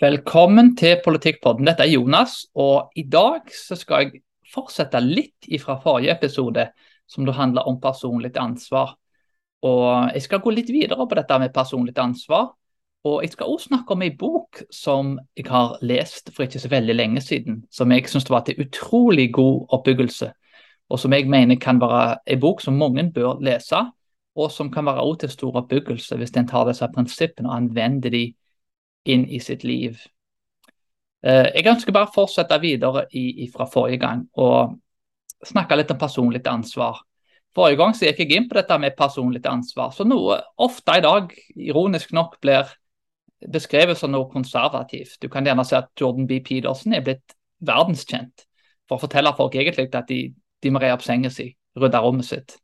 Velkommen til Politikkpodden. Dette er Jonas, og i dag skal jeg fortsette litt fra forrige episode, som da handler om personlig ansvar. Og Jeg skal gå litt videre på dette med personlig ansvar. Og jeg skal også snakke om en bok som jeg har lest for ikke så veldig lenge siden, som jeg syns var til utrolig god oppbyggelse, og som jeg mener kan være en bok som mange bør lese, og som kan være også til stor oppbyggelse hvis en tar disse prinsippene og anvender de inn i sitt liv. Eh, jeg ønsker bare å fortsette videre fra forrige gang og snakke litt om personlig ansvar. Forrige gang så gikk jeg inn på dette med personlig ansvar, så noe ofte i dag, ironisk nok, blir beskrevet som noe konservativt. Du kan gjerne si at Jordan B. Pedersen er blitt verdenskjent for å fortelle folk egentlig at de, de må re opp senga si, rydde rommet sitt.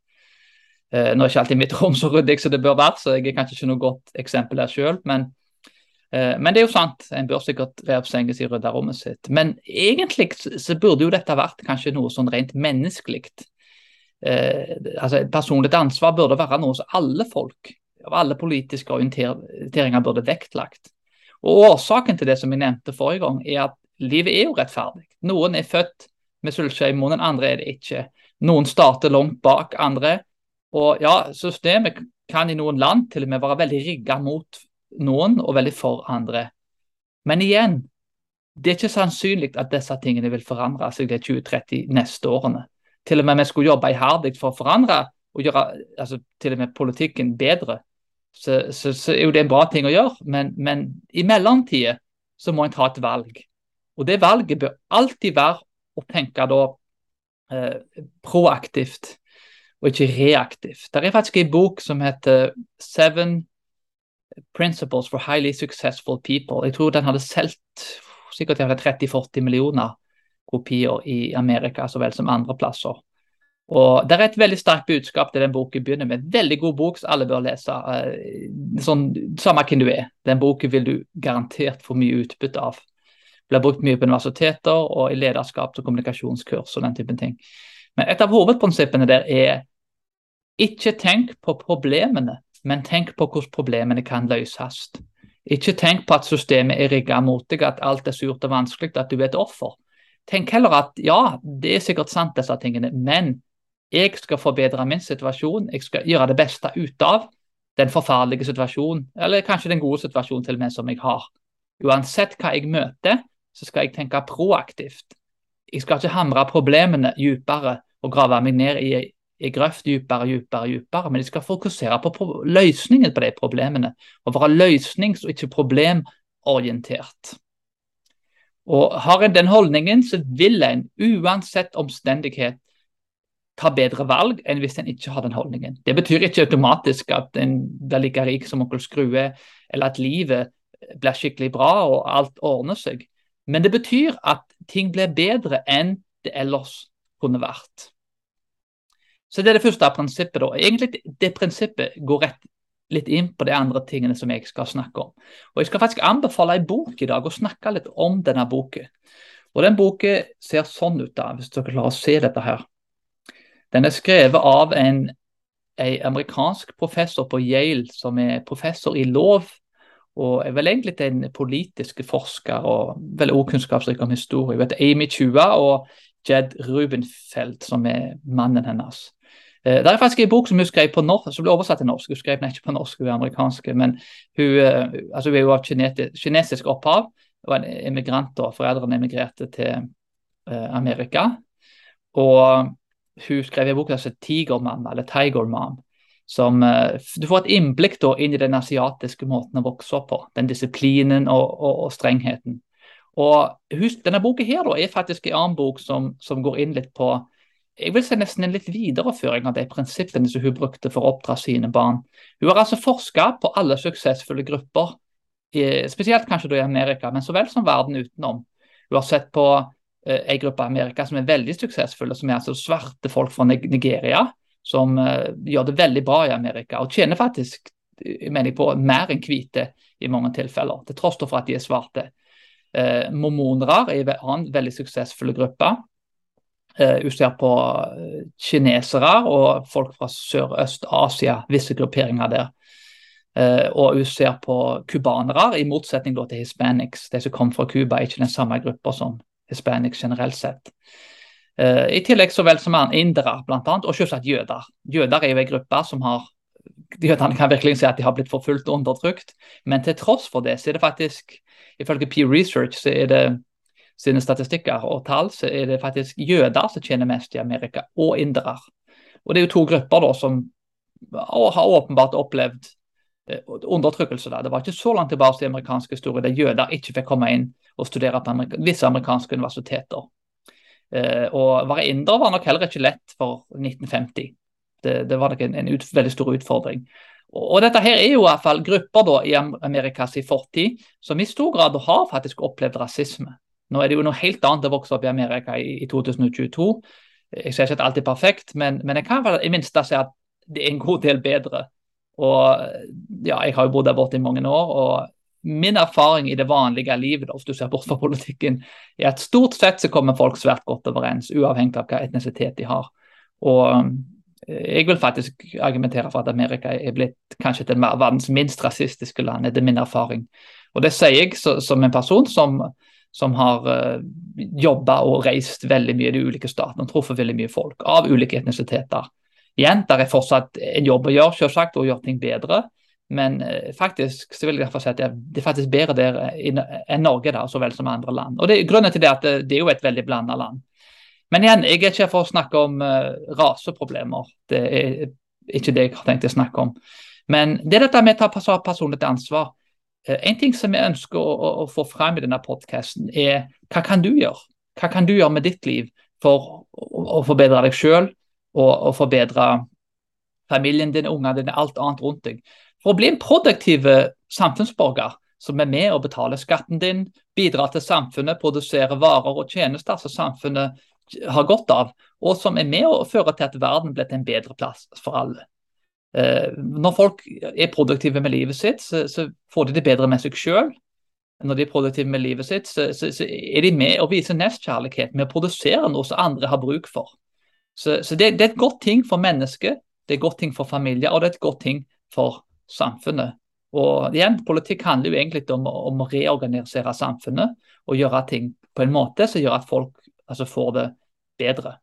Eh, nå er ikke alltid mitt rom så ryddig som det bør være, så jeg er kanskje ikke noe godt eksempel der sjøl. Men men det er jo sant, en bør sikkert være på sengen sin og rydde rommet sitt. Men egentlig så burde jo dette vært kanskje noe sånn rent menneskelig. Eh, altså personlig ansvar burde være noe som alle folk av alle politiske orienteringer burde vektlagt. Og Årsaken til det som jeg nevnte forrige gang, er at livet er jo rettferdig. Noen er født med sølvskje i munnen, andre er det ikke. Noen starter langt bak andre. Og ja, Systemet kan i noen land til og med være veldig rigga mot noen og veldig for andre. Men igjen, det er ikke sannsynlig at disse tingene vil forandre seg de 20-30 neste årene. Til og med vi skulle jobbe iherdig for å forandre og gjøre altså, til og med politikken bedre, så, så, så, er jo det en bra ting å gjøre. Men, men i mellomtida så må en ta et valg. Og det valget bør alltid være å tenke da eh, proaktivt og ikke reaktivt. Det er faktisk en bok som heter Seven Principles for Highly Successful People. Jeg tror den hadde solgt sikkert 30-40 millioner kopier i Amerika så vel som andre plasser. Og Det er et veldig sterkt budskap til den boken begynner med. Veldig god bok som alle bør lese. Eh, sånn, Samme hvem du er. Den boken vil du garantert få mye utbytte av. Blir brukt mye på universiteter og i lederskaps- og kommunikasjonskurs og den typen ting. Men et av hovedprinsippene der er ikke tenk på problemene, men tenk på hvordan problemene kan løses. Ikke tenk på at systemet er rigget mot deg, at alt er surt og vanskelig, at du er et offer. Tenk heller at ja, det er sikkert sant, disse tingene, men jeg skal forbedre min situasjon. Jeg skal gjøre det beste ut av den forferdelige situasjonen, eller kanskje den gode situasjonen til og med som jeg har. Uansett hva jeg møter, så skal jeg tenke proaktivt. Jeg skal ikke hamre problemene dypere og grave meg ned i i grøft dypere, dypere, dypere. Men de skal fokusere på løsningen på de problemene. Og være løsnings- og ikke problemorientert. Og Har en den holdningen, så vil en uansett omstendighet ta bedre valg enn hvis en ikke har den holdningen. Det betyr ikke automatisk at en blir like rik som onkel Skrue, eller at livet blir skikkelig bra og alt ordner seg. Men det betyr at ting blir bedre enn det ellers kunne vært. Så det er det første prinsippet. da. Egentlig det prinsippet går rett litt inn på de andre tingene som jeg skal snakke om. Og Jeg skal faktisk anbefale en bok i dag og snakke litt om denne boken. Og Den boken ser sånn ut, da, hvis dere klarer å se dette her. Den er skrevet av en, en amerikansk professor på Yale som er professor i lov. Og er vel egentlig en politisk forsker og veldig okunnskapsrik om historie. Hun heter Amy Chua og Jed Rubenfeld, som er mannen hennes. Eh, det er faktisk en bok som hun skrev på norsk, som ble oversatt til norsk. Hun skrev den ikke på norsk, hun er amerikansk, men hun, eh, altså hun er jo av kinesisk opphav. og en emigrant, og foreldrene emigrerte til uh, Amerika. Og hun skrev en bok som heter Mom, eller 'Tiger Mom'. Som, du får et innblikk da, inn i den asiatiske måten å vokse opp på. Den disiplinen og, og, og strengheten. Og husk, Denne boka her da, er faktisk en annen bok som, som går inn litt på jeg vil si nesten en litt videreføring av de prinsippene som hun brukte for å oppdra sine barn. Hun har altså forska på alle suksessfulle grupper, spesielt kanskje da i Amerika, men så vel som verden utenom. Hun har sett på eh, en gruppe i Amerika som er veldig suksessfulle, som er altså svarte folk fra Nigeria, som eh, gjør det veldig bra i Amerika, og tjener faktisk mener jeg på mer enn hvite i mange tilfeller, til tross for at de er svarte. Eh, mormonere er en annen veldig suksessfull gruppe. Eh, du ser på eh, kinesere og folk fra Sørøst-Asia, visse grupperinger der. Uh, og hun ser på cubanere, i motsetning til hispanics. De som kom fra Cuba, er ikke den samme gruppa som hispanics generelt sett. I tillegg så vel som indere, annet, og selvsagt jøder. Jøder er jo en gruppe som har Jødene kan virkelig si at de har blitt forfulgt og undertrykt, men til tross for det, så er det faktisk, ifølge Pew Research, så er det sine statistikker og tall, så er det faktisk jøder som tjener mest i Amerika, og indere. Og Det er jo to grupper da som har åpenbart opplevd eh, undertrykkelse. der. Det var ikke så langt tilbake i amerikansk historie der jøder ikke fikk komme inn og studere på amerika visse amerikanske universiteter. Eh, å være inder var nok heller ikke lett for 1950. Det, det var nok en, en ut, veldig stor utfordring. Og, og, dette her er jo i hvert fall grupper da, i Amerikas fortid som i stor grad har faktisk opplevd rasisme. Nå er det jo noe helt annet å vokse opp i Amerika i, i 2022. Jeg ser ikke at alt er perfekt, men, men jeg kan i minste si at det er en god del bedre. Og ja, Jeg har jo bodd der borte i mange år. og Min erfaring i det vanlige livet hvis du ser bort fra politikken, er at stort sett så kommer folk svært godt overens, uavhengig av hva etnisitet de har. Og jeg vil faktisk argumentere for at Amerika er blitt kanskje til verdens minst rasistiske land, etter min erfaring. Og Det sier jeg som en person som som har uh, eh, jobba og reist veldig mye i de ulike statene og truffet veldig mye folk av ulike etnisiteter. Igjen, der er fortsatt en jobb å gjøre, selvsagt, og gjøre ting bedre. Men uh, faktisk så vil jeg derfor si at det er, faktisk bedre der enn Norge, da, så vel som andre land. Og det, Grunnen til det er at det, det er jo et veldig blanda land. Men igjen, jeg er ikke her for å snakke om uh, raseproblemer. Det er ikke det jeg har tenkt å snakke om. Men det er dette med å ta personlig ansvar. Eh, en ting som jeg ønsker å, å, å få frem i denne podkasten, er hva kan du gjøre? Hva kan du gjøre med ditt liv for å, å forbedre deg sjøl og, og, forbedre familien din, ungene dine, alt annet rundt deg? For å bli en produktiv samfunnsborger som er med og betaler skatten din, bidrar til samfunnet, produserer varer og tjenester som samfunnet har godt av, og som er med og fører til at verden blir til en bedre plass for alle. Eh, når folk er produktive med livet sitt, så, så får de det bedre med seg sjøl. Når de er produktive med livet sitt, så, så, så er de med å vise nestkjærlighet med å produsere noe som andre har bruk for. Så, det, det, er et godt ting for mennesket, det er et godt ting for familier, og det er et godt ting for samfunnet. Og igjen, Politikk handler jo egentlig om, om å reorganisere samfunnet og gjøre ting på en måte som gjør at folk altså, får det bedre.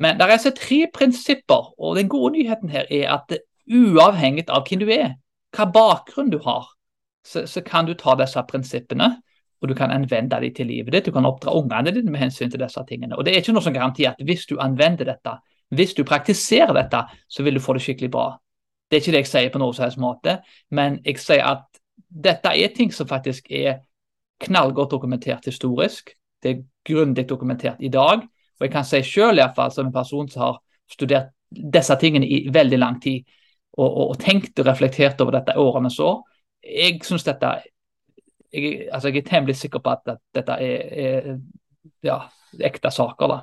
Men det er altså tre prinsipper, og den gode nyheten her er at uavhengig av hvem du er, hva bakgrunn du har, så, så kan du ta disse prinsippene og du kan anvende dem til livet ditt. Du kan oppdra ungene dine med hensyn til disse tingene. Og Det er ikke noe som garanti at hvis du anvender dette, hvis du praktiserer dette, så vil du få det skikkelig bra. Det er ikke det jeg sier på noen som helst måte, men jeg sier at dette er ting som faktisk er knallgodt dokumentert historisk. Det er grundig dokumentert i dag. Og jeg kan si selv, i hvert fall, som en person som har studert disse tingene i veldig lang tid, og, og, og tenkt og reflektert over dette årene så, jeg syns dette jeg, altså jeg er temmelig sikker på at, dette er, er ja, ekte saker. da.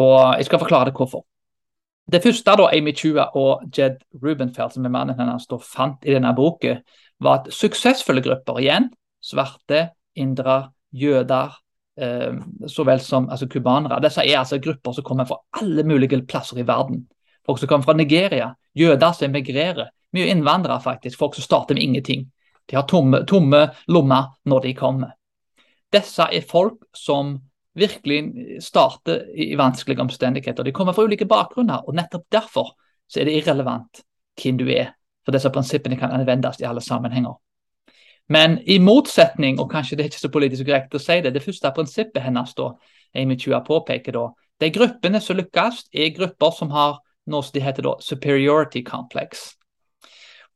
Og jeg skal forklare det hvorfor. Det første da Amy Chua og Jed Rubenfeld, som er mannen hennes, fant i denne boken, var at suksessfulle grupper, igjen, svarte, indre, jøder, så vel som altså, cubanere. Disse er altså grupper som kommer fra alle mulige plasser i verden. Folk som kommer fra Nigeria, jøder som emigrerer. Mye innvandrere, faktisk. Folk som starter med ingenting. De har tomme, tomme lommer når de kommer. Disse er folk som virkelig starter i vanskelige omstendigheter. De kommer fra ulike bakgrunner, og nettopp derfor så er det irrelevant hvem du er. For disse prinsippene kan anvendes i alle sammenhenger. Men i motsetning, og kanskje det er ikke så politisk korrekt å si det, det første prinsippet hennes da, Amy Chua påpeker da, de gruppene som lykkes, er grupper som har noe som de heter da superiority complex.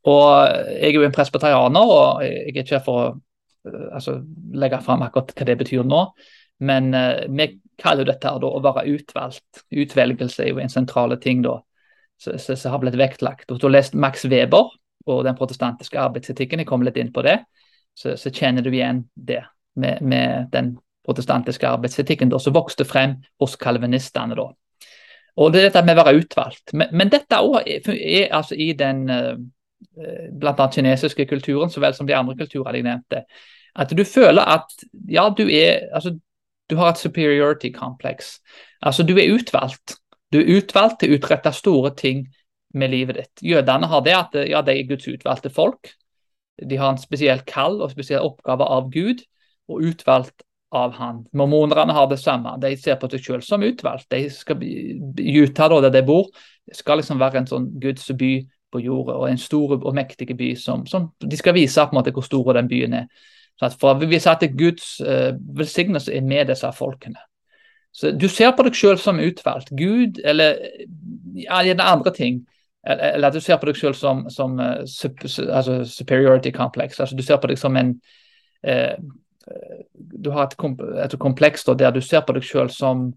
Og Jeg er jo en presbyterianer, og jeg er ikke her for å eh, altså, legge fram akkurat hva det betyr nå. Men uh, vi kaller jo dette da, å være utvalgt. Utvelgelse er jo en sentral ting da, som har blitt vektlagt. Og Du har lest Max Weber og den protestantiske arbeidsetikken, jeg kommer litt inn på det så, så kjenner du igjen det med, med den protestantiske arbeidsetikken som vokste frem hos kalvinistene. da. Og det er dette med å være utvalgt. Men, men dette òg er, er, altså i den bl.a. blant annet kinesiske kulturen, så vel som de andre kulturene jeg nevnte. At du føler at ja, du er altså, du har et superiority complex. Altså, du er utvalgt. Du er utvalgt til å utrette store ting med livet ditt. Jødene har det at ja, de er Guds utvalgte folk. De har en spesiell kall og spesiell oppgave av Gud, og utvalgt av han. Mormonerne har det samme. De ser på seg selv som utvalgt. De skal Utah, der de bor, skal liksom være en sånn Guds by på jorda, og en stor og mektig by som, som, de skal vise på en måte hvor stor den byen er. Så for Vi vise at Guds uh, velsignelse er med disse folkene. Så Du ser på deg selv som utvalgt. Gud, eller ja, andre ting eller at du ser på deg selv som, som uh, altså superiority complex. altså Du ser på deg som en uh, Du har et, komp et kompleks da, der du ser på deg selv som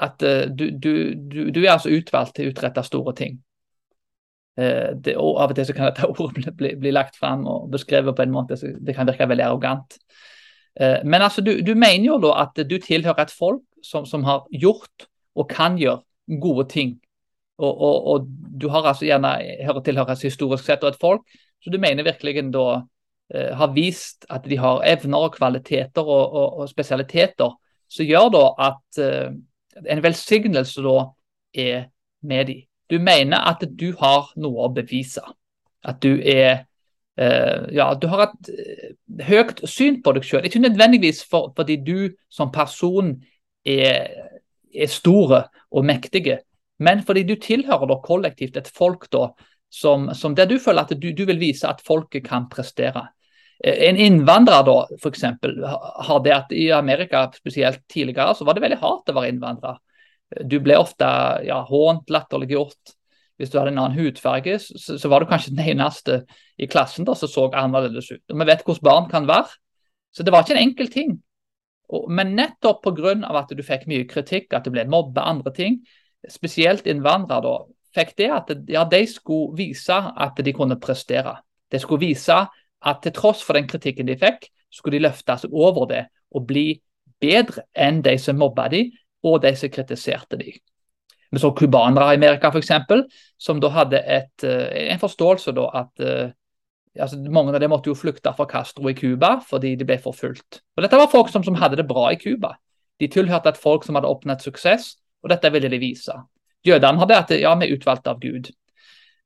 at uh, du, du, du, du, er altså utvalgt til å utrette store ting. Det, og Av og til så kan dette ordet bli, bli, lagt fram og beskrevet på en måte så det kan virke veldig arrogant. Men altså, du, mener jo da at du tilhører et folk som, som har gjort og kan gjøre gode ting og, og, og, du har altså gjerne hører tilhøres historisk sett og et folk, så du mener virkelig da eh, har vist at de har evner og kvaliteter og, og spesialiteter som gjør da at eh, en velsignelse da er med de. Du mener at du har noe å bevise. At du er eh, ja, du har et eh, høyt syn på deg selv. Ikke nødvendigvis for, fordi du som person er, er store og mektige, men fordi du tilhører da kollektivt et folk da, som, som der du føler at du, du, vil vise at folket kan prestere. Eh, en innvandrer da, for eksempel, har det at i Amerika spesielt tidligere så var det veldig hardt å være innvandrer. Du ble ofte ja, hånt, latterliggjort. Hvis du hadde en annen hudfarge, så, så, var du kanskje den eneste i klassen da, som så annerledes ut. Og Vi vet hvordan barn kan være. Så det var ikke en enkel ting. Men nettopp pga. at du fikk mye kritikk, at du ble mobba, andre ting, spesielt innvandrere, da, fikk det at ja, de skulle vise at de kunne prestere. De skulle vise at til tross for den kritikken de fikk, skulle de løfte seg over det og bli bedre enn de som mobba dem, og de som kritiserte dem. Vi så cubanere i Amerika f.eks., som da hadde et, eh, en forståelse da at uh, altså Mange av dem måtte jo flykte fra Castro i Cuba fordi de ble forfulgt. Og Dette var folk som, som hadde det bra i Cuba. De tilhørte et folk som hadde oppnådd suksess, og dette ville de vise. Jødene det at ja, vi er utvalgt av Gud.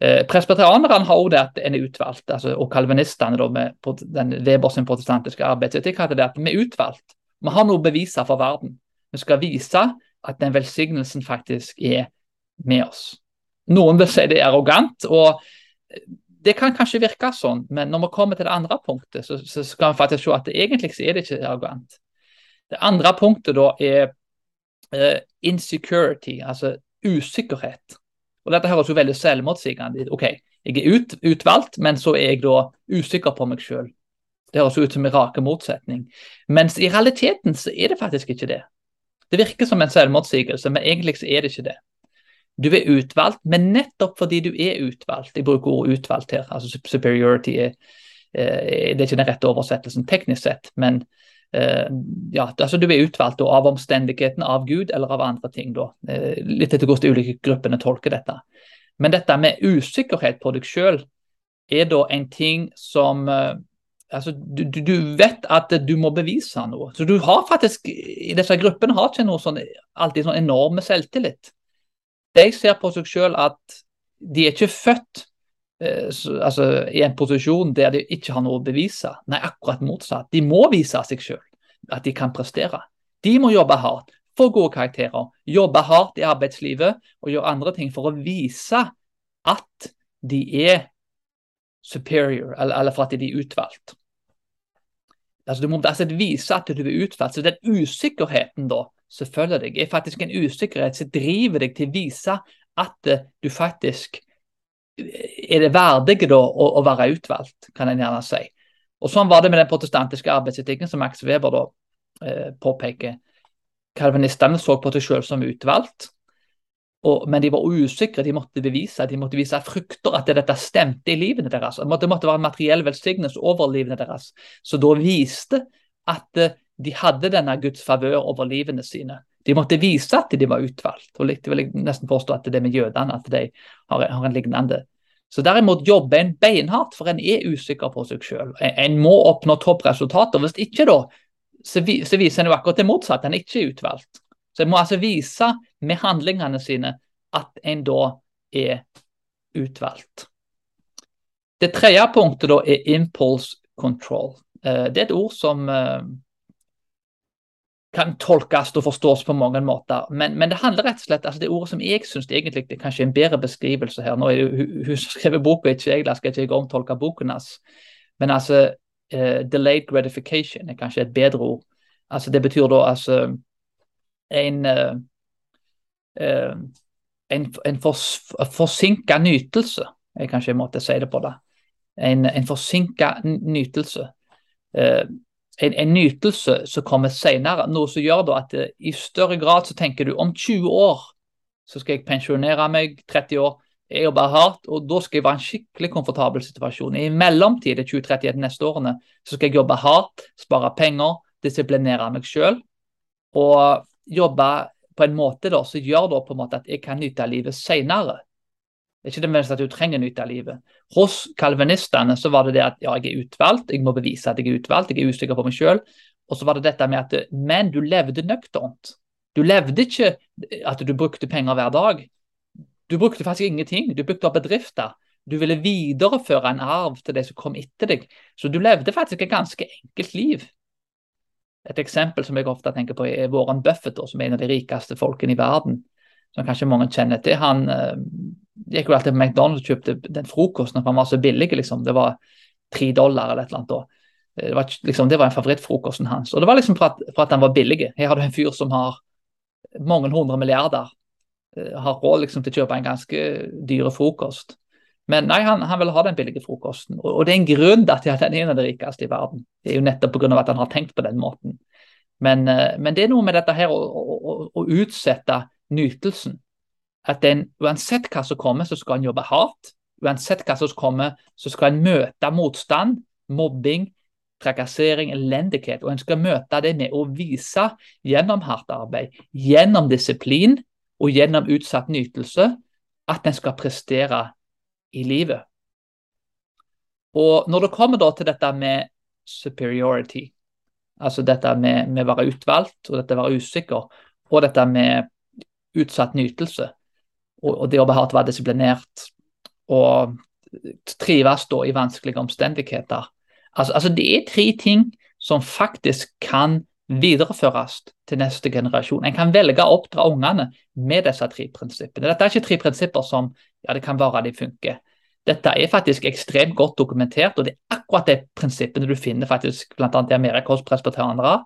Eh, Presbeteranerne har også det at en er utvalgt, altså, og kalvinistene da, med den Webers protestantiske arbeidsetikk hadde det at vi er utvalgt. Vi har noe å bevise for verden. Vi skal vise at den velsignelsen faktisk er med oss. Noen vil si det er arrogant, og det kan kanskje virke sånn, men når vi kommer til det andre punktet, så, så skal vi faktisk se at det egentlig er det ikke arrogant. Det andre punktet da er uh, insecurity, altså usikkerhet. Og Dette høres jo veldig selvmotsigende ut. OK, jeg er ut, utvalgt, men så er jeg da usikker på meg selv. Det høres ut som en rake motsetning. Mens i realiteten så er det faktisk ikke det. Det virker som en selvmotsigelse, men egentlig så er det ikke det. Du er utvalgt, men nettopp fordi du er utvalgt, jeg bruker ordet utvalgt her, altså superiority er, er, det er ikke den rette oversettelsen teknisk sett, men Eh, ja, altså Du er utvalgt av omstendighetene, av Gud eller av andre ting. da, eh, Litt etter hvordan de ulike gruppene tolker dette. Men dette med usikkerhet på deg sjøl er da en ting som eh, altså du, du, vet at du må bevise noe. Så du har faktisk i disse gruppene har ikke noe sånn, alltid sånn enorme selvtillit. De ser på seg sjøl at de er ikke født eh, altså, i en posisjon der de ikke har noe å bevise. Nei, akkurat motsatt. De må vise seg sjøl at de kan prestere. De må jobbe hardt, få gode karakterer, jobbe hardt i arbeidslivet og gjøre andre ting for å vise at de er superior, eller, for at de er utvalgt. Altså, du må altså vise at du er utvalgt. Så den usikkerheten da, selvfølgelig, er faktisk en usikkerhet som driver deg til å vise at du faktisk er det verdige da å, å, være utvalgt, kan en gjerne si. Og Sånn var det med den protestantiske arbeidsetikken som Max Weber da eh, påpeker. Kalvinistene så på seg selv som utvalgt, og, men de var usikre. De måtte bevise de måtte vise frukter, at dette stemte i livene deres. Det måtte, måtte være en materiell velsignelse over livene deres. Så da viste at eh, de hadde denne Guds favør over livene sine. De måtte vise at de var utvalgt. og litt vil nesten påstå at det er med jødene at de har, har en lignende så derimot jobber en beinhardt, for en er usikker på seg selv. En, en må oppnå toppresultater. Hvis ikke, da, så, vi, så viser en jo akkurat det motsatte. En ikke er utvalgt. Så en må altså vise med handlingene sine at en da er utvalgt. Det tredje punktet da er impulse control. Eh, det er et ord som eh, kan tolkes og forstås på mange måter. Men, men, det handler rett og slett altså det ordet som jeg syns egentlig er kanskje en bedre beskrivelse her. Nå er det hun, som skrev boka, ikke jeg, skal ikke jeg omtolke boken hans. Men altså uh, delayed gratification er kanskje et bedre ord. Altså Det betyr da altså en uh, uh, en, en fors, forsinka nytelse, er kanskje en måte å si det på. da. En, en forsinka nytelse. Uh, en, en, nytelse som kommer senere. Noe som gjør da at i større grad så tenker du om 20 år så skal jeg pensjonere meg, 30 år. Jeg jobber hardt, og da skal jeg være i en skikkelig komfortabel situasjon. I mellomtid, de 20-30 neste årene, så skal jeg jobbe hardt, spare penger, disiplinere meg selv. Og jobbe på en måte da, som gjør da på en måte at jeg kan nyte livet senere. Det er ikke mest at du trenger å nyte livet. Hos kalvinistene så var det det at ja, jeg er utvalgt, jeg må bevise at jeg er utvalgt, jeg er usikker på meg sjøl. Og så var det dette med at men du levde nøkternt. Du levde ikke at du brukte penger hver dag. Du brukte faktisk ingenting. Du brukte opp bedrifter. Du ville videreføre en arv til de som kom etter deg. Så du levde faktisk et ganske enkelt liv. Et eksempel som jeg ofte tenker på er Warren Buffett, som er en av de rikeste folkene i verden. Som kanskje mange kjenner til. Han eh, gikk jo alltid på McDonald's og kjøpte den frokosten, for han var så billig. liksom. Det var tre dollar eller et eller annet. Eh, det var, liksom, det var en favorittfrokosten hans. Og det var liksom for at, for at han var billig. Her har du en fyr som har mange hundre milliarder. Eh, har råd liksom, til å kjøpe en ganske dyre frokost. Men nei, han, han vil ha den billige frokosten. Og, og, det er en grunn til at han er en av de rikeste i verden. Det er jo nettopp pga. at han har tenkt på den måten. Men, uh, men, det er noe med dette her å, å, å utsette nytelsen. At en, uansett hva som kommer, så skal en jobbe hardt. Uansett hva som kommer, så skal en møte motstand, mobbing, trakassering, elendighet. Og en skal møte det med å vise gjennom hardt arbeid, gjennom disiplin og gjennom utsatt nytelse at en skal prestere i livet. Og Når det kommer til dette med superiority, altså dette med, med å være utvalgt og dette å være usikker, og dette med utsatt nytelse, og, og det å å være disiplinert og trives da i vanskelige omstendigheter. Altså, altså Det er tre ting som faktisk kan videreføres til neste generasjon. En kan velge å oppdra ungene med disse tre prinsippene. Dette er ikke tre prinsipper som ja, det kan være de funker. Dette er faktisk ekstremt godt dokumentert, og det er akkurat de prinsippene du finner faktisk bl.a. i Amerika hos presbyterianere,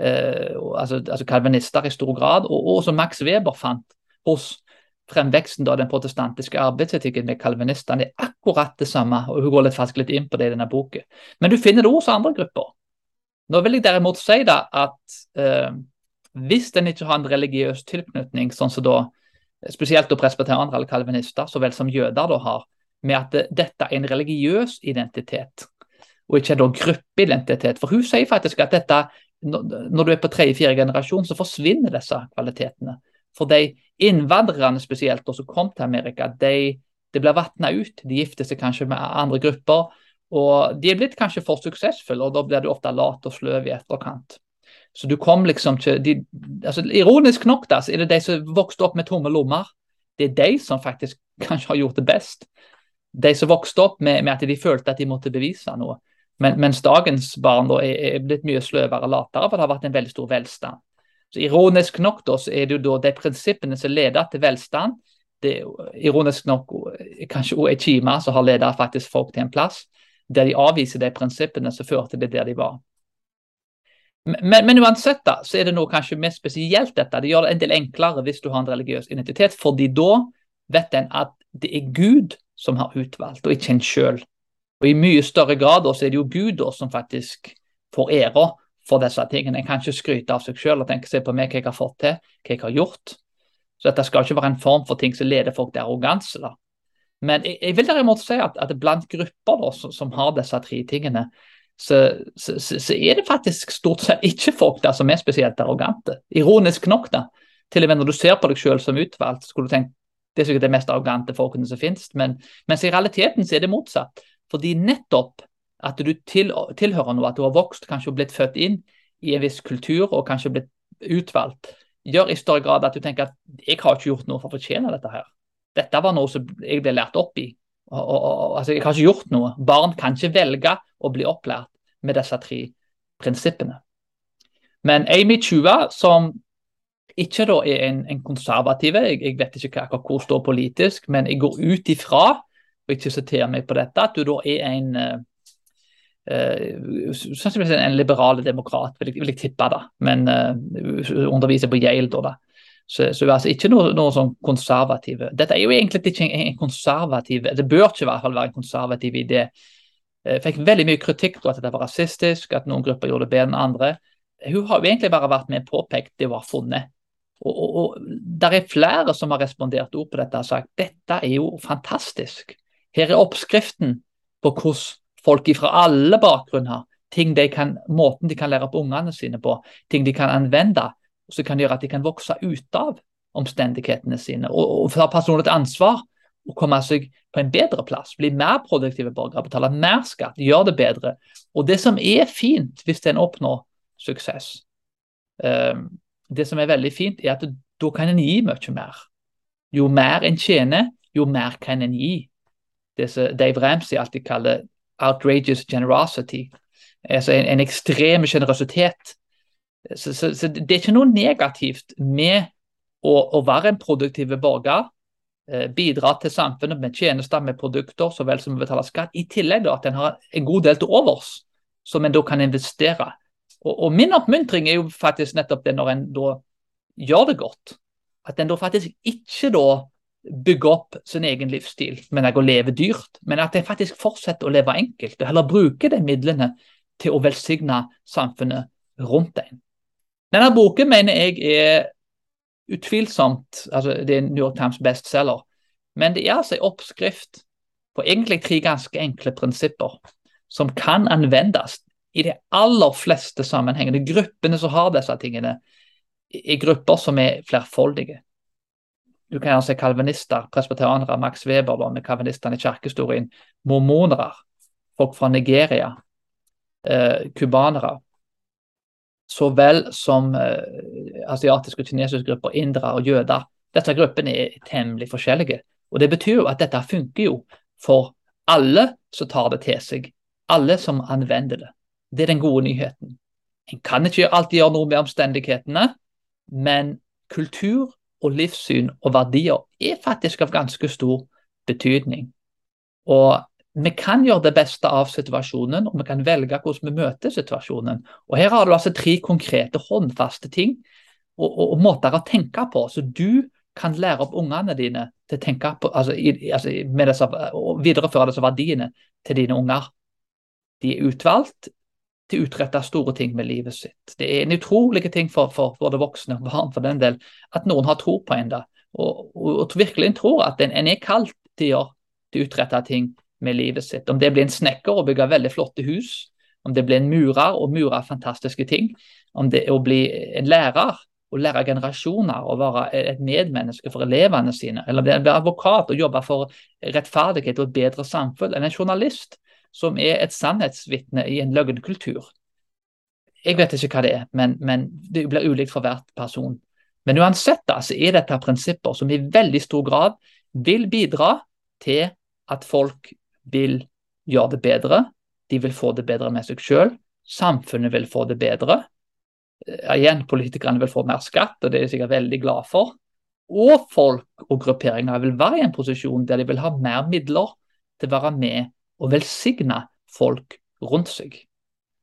eh, altså, altså kalvinister i stor grad, og, og som Max Weber fant hos fremveksten av den protestantiske arbeidsetikken med kalvinistene. Er akkurat det samme, og hun går litt fast litt inn på det i denne boken. Men du finner det hos andre grupper. Nå vil jeg derimot si da at eh, hvis en ikke har en religiøs tilknytning, sånn som da spesielt da presbyterianere eller kalvinister, så vel som jøder da har, med at det, dette er en religiøs identitet, og ikke en gruppeidentitet. For hun sier faktisk at dette, når du er på tredje-fjerde generasjon, så forsvinner disse kvalitetene. For de innvandrerne spesielt, som kom til Amerika, de, de blir vatna ut. De gifter seg kanskje med andre grupper. Og de er blitt kanskje for suksessfulle, og da blir du ofte lat og sløv i etterkant. Så du kom liksom til de, altså Ironisk nok da, så er det de som vokste opp med tomme lommer. Det er de som faktisk kanskje har gjort det best. De som vokste opp med, med at de følte at de måtte bevise noe. Men, mens dagens barn da er, er, blitt mye sløvere og latere, for det har vært en veldig stor velstand. Så Ironisk nok da, så er det jo da de prinsippene som leder til velstand, det er ironisk nok kanskje også i Kima som har ledet faktisk folk til en plass der de avviser de prinsippene som førte det der de var. Men, men, uansett da, så er det noe kanskje mest spesielt dette. Det gjør det en del enklere hvis du har en religiøs identitet, fordi da vet en at det er Gud som har utvalgt, og ikke en sjøl. Og I mye større grad så er det jo Gud som faktisk får æra for disse tingene. En kan ikke skryte av seg sjøl og tenke seg på meg, hva jeg har fått til, hva jeg har gjort. Så dette skal ikke være en form for ting som leder folk til arroganse. da. Men jeg, jeg, vil derimot si at, at blant grupper da, som, som, har disse tre tingene, så, så, så, er det faktisk stort sett ikke folk der som er spesielt arrogante. Ironisk nok, da. Til og med når du ser på deg selv som utvalgt, skulle du tenkt det er sikkert de mest arrogante folkene som finnes, men mens i realiteten så er det motsatt. Fordi nettopp at du til, tilhører noe, at du har vokst, kanskje blitt født inn i en viss kultur og kanskje blitt utvalgt, gjør i større grad at du tenker at jeg har ikke gjort noe for å fortjene dette her. Dette var noe som jeg ble lært opp i. Og, og, og, altså, jeg har ikke gjort noe. Barn kan ikke velge å bli opplært med disse tre prinsippene. Men Amy Chua, som ikke da er en, en konservativ, jeg, jeg, vet ikke hva, hvor hun står politisk, men jeg går ut ifra, og ikke siterer meg på dette, at du da er en uh, sannsynligvis en liberal demokrat, vil jeg, vil jeg tippe, da. Men uh, underviser på Yale, da. da. Så, så altså ikke noe, noe sånn konservative. Dette er jo egentlig ikke en, en konservativ Det bør ikke i hvert fall være en konservativ idé. Jeg fikk veldig mye kritikk på at dette var rasistisk, at noen grupper gjorde det bedre enn andre. Hun har jo egentlig bare vært med påpekt det hun har funnet. Og, og, og Det er flere som har respondert ord på dette og sagt dette er jo fantastisk. Her er oppskriften på hvordan folk fra alle bakgrunner ting de kan, måten de kan lære opp ungene sine på, ting de kan anvende, som kan gjøre at de kan vokse ut av omstendighetene sine og, og ta personlig ansvar og komme seg på en bedre plass. Bli mer produktive borgere, betale mer skatt, gjøre det bedre. Og Det som er fint hvis en oppnår suksess, um, det som er veldig fint, er at da kan en gi mye mer. Jo mer en tjener, jo mer kan en gi. Det som Dave Ramsey alltid kaller 'outrageous generosity'. Altså en, en ekstrem generøsitet. Så, så, så, det er ikke noe negativt med å, å være en produktiv borger. Eh, bidra til samfunnet med tjenester, med produkter, så vel som å betale skatt. I tillegg da, at en har en god del til overs, som en da kan investere og, og, min oppmuntring er jo faktisk nettopp det når en da gjør det godt. At en da faktisk ikke da bygger opp sin egen livsstil, men jeg å leve dyrt. Men at jeg faktisk fortsetter å leve enkelt, og heller bruke de midlene til å velsigne samfunnet rundt en. Denne boken mener jeg er utvilsomt altså Det er New York Times bestselger. Men det er altså en oppskrift på egentlig tre ganske enkle prinsipper som kan anvendes i de aller fleste sammenhengene, gruppene som har disse tingene, er grupper som er flerfoldige. Du kan gjerne se kalvinister, presbyterianere, Max Weber da, med kalvinistene i kirkehistorien, mormonere, folk fra Nigeria, cubanere, eh, så vel som eh, asiatiske og kinesiske grupper, indere og jøder. Disse gruppene er temmelig forskjellige. Og Det betyr jo at dette funker jo for alle som tar det til seg, alle som anvender det. Det er den gode nyheten. En kan ikke alltid gjøre noe med omstendighetene, men kultur og livssyn og verdier er faktisk av ganske stor betydning. Og vi kan gjøre det beste av situasjonen, og vi kan velge hvordan vi møter situasjonen. Og Her har du altså tre konkrete, håndfaste ting og, og, og måter å tenke på, så du kan lære opp ungene dine til å tenke på, altså, i, altså disse, og videreføre disse verdiene til dine unger. De er utvalgt, til å utrette store ting med livet sitt. Det er en utrolig ting for, for både voksne og barn for den del, at noen har tro på en. da, Og, og, og virkelig tror at en, en er kalt til å å utrette ting med livet sitt. Om det blir en snekker og bygge veldig flotte hus, om det blir en murer og murer fantastiske ting, om det er å bli en lærer og lære generasjoner og være et medmenneske for elevene sine, eller det er å bli advokat og jobbe for rettferdighet og et bedre samfunn, eller en journalist som er et sannhetsvitne i en løgnkultur. Jeg vet ikke hva det er, men, men det blir ulikt for hvert person. Men uansett da, så er dette prinsipper som i veldig stor grad vil bidra til at folk vil gjøre det bedre. De vil få det bedre med seg selv. Samfunnet vil få det bedre. Eh, igjen, politikerne vil få mer skatt, og det er de sikkert veldig glad for. Og folk og grupperinger vil være i en posisjon der de vil ha mer midler til å være med og velsigne folk rundt seg.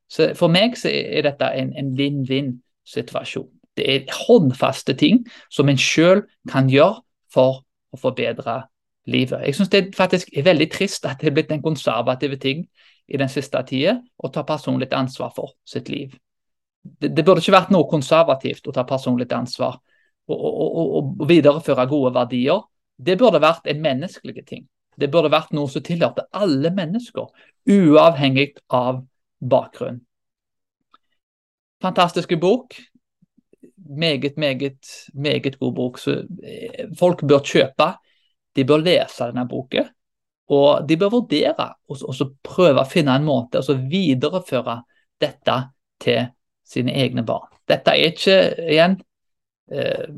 Så For meg så er dette en, vinn-vinn-situasjon. Det er håndfaste ting som en selv kan gjøre for å forbedre livet. Jeg synes det faktisk er veldig trist at det er blitt en konservativ ting i den siste tida å ta personlig ansvar for sitt liv. Det, det, burde ikke vært noe konservativt å ta personlig ansvar og, og, og, og videreføre gode verdier. Det burde vært en menneskelig ting. Det burde vært noe som tilhørte alle mennesker, uavhengig av bakgrunn. Fantastiske bok. Meget, meget, meget god bok. Så eh, folk bør kjøpe. De bør lese denne boken. Og de bør vurdere og prøve å finne en måte å videreføre dette til sine egne barn. Dette er ikke igjen eh,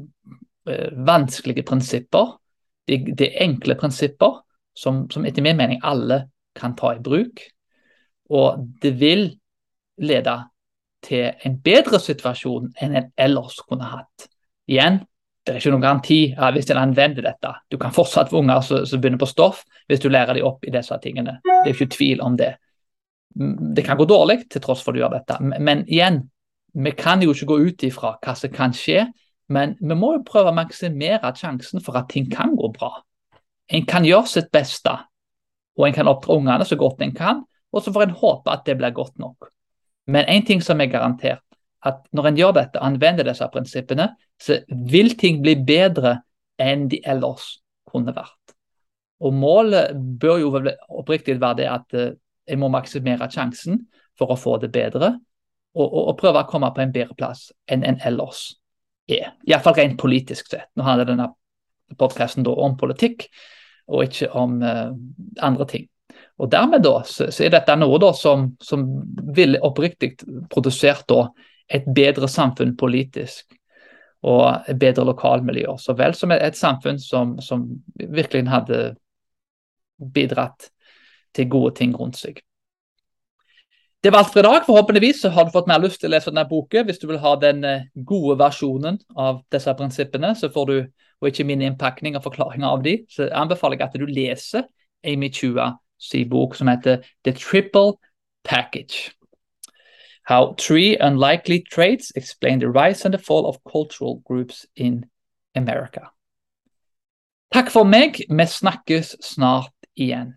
eh vanskelige prinsipper. Det er enkle prinsipper som, som etter min mening alle kan ta i bruk. Og det vil lede til en bedre situasjon enn en ellers kunne hatt. Igjen, det er ikke noen garanti hvis en anvender dette. Du kan fortsatt få unger som begynner på stoff, hvis du lærer dem opp i disse tingene. Det er ikke tvil om det. Det kan gå dårlig til tross for at du gjør dette. Men igjen, vi kan jo ikke gå ut ifra hva som kan skje, men vi må jo prøve å maksimere sjansen for at ting kan gå bra. En kan gjøre sitt beste, og en kan oppdra ungene så godt en kan, og så får en håpe at det blir godt nok. Men én ting som er garantert, at når en gjør dette, anvender disse prinsippene, så vil ting bli bedre enn de ellers kunne vært. Og Målet bør jo oppriktig være det at en jeg må maksimere sjansen for å få det bedre, og, og, og prøve å komme på en bedre plass enn en ellers er. Iallfall rent politisk sett. Nå handler denne podkasten om politikk, og ikke om uh, andre ting. Og Dermed da, så, så er dette noe da som, som vil oppriktig produsert da, et bedre samfunn politisk og bedre lokalmiljøer, så vel som et, et samfunn som, som virkelig hadde bidratt til gode ting rundt seg. Det var alt for i dag. Forhåpentligvis har du fått mer lyst til å lese denne boken. Hvis du vil ha den eh, gode versjonen av disse prinsippene, så får du, og ikke min innpakning og forklaring av de, så anbefaler jeg at du leser Amy Chua sin bok som heter The Triple Package. How three unlikely traits explain the rise and the fall of cultural groups in America. Takk for meg. Vi snakkes snart igjen.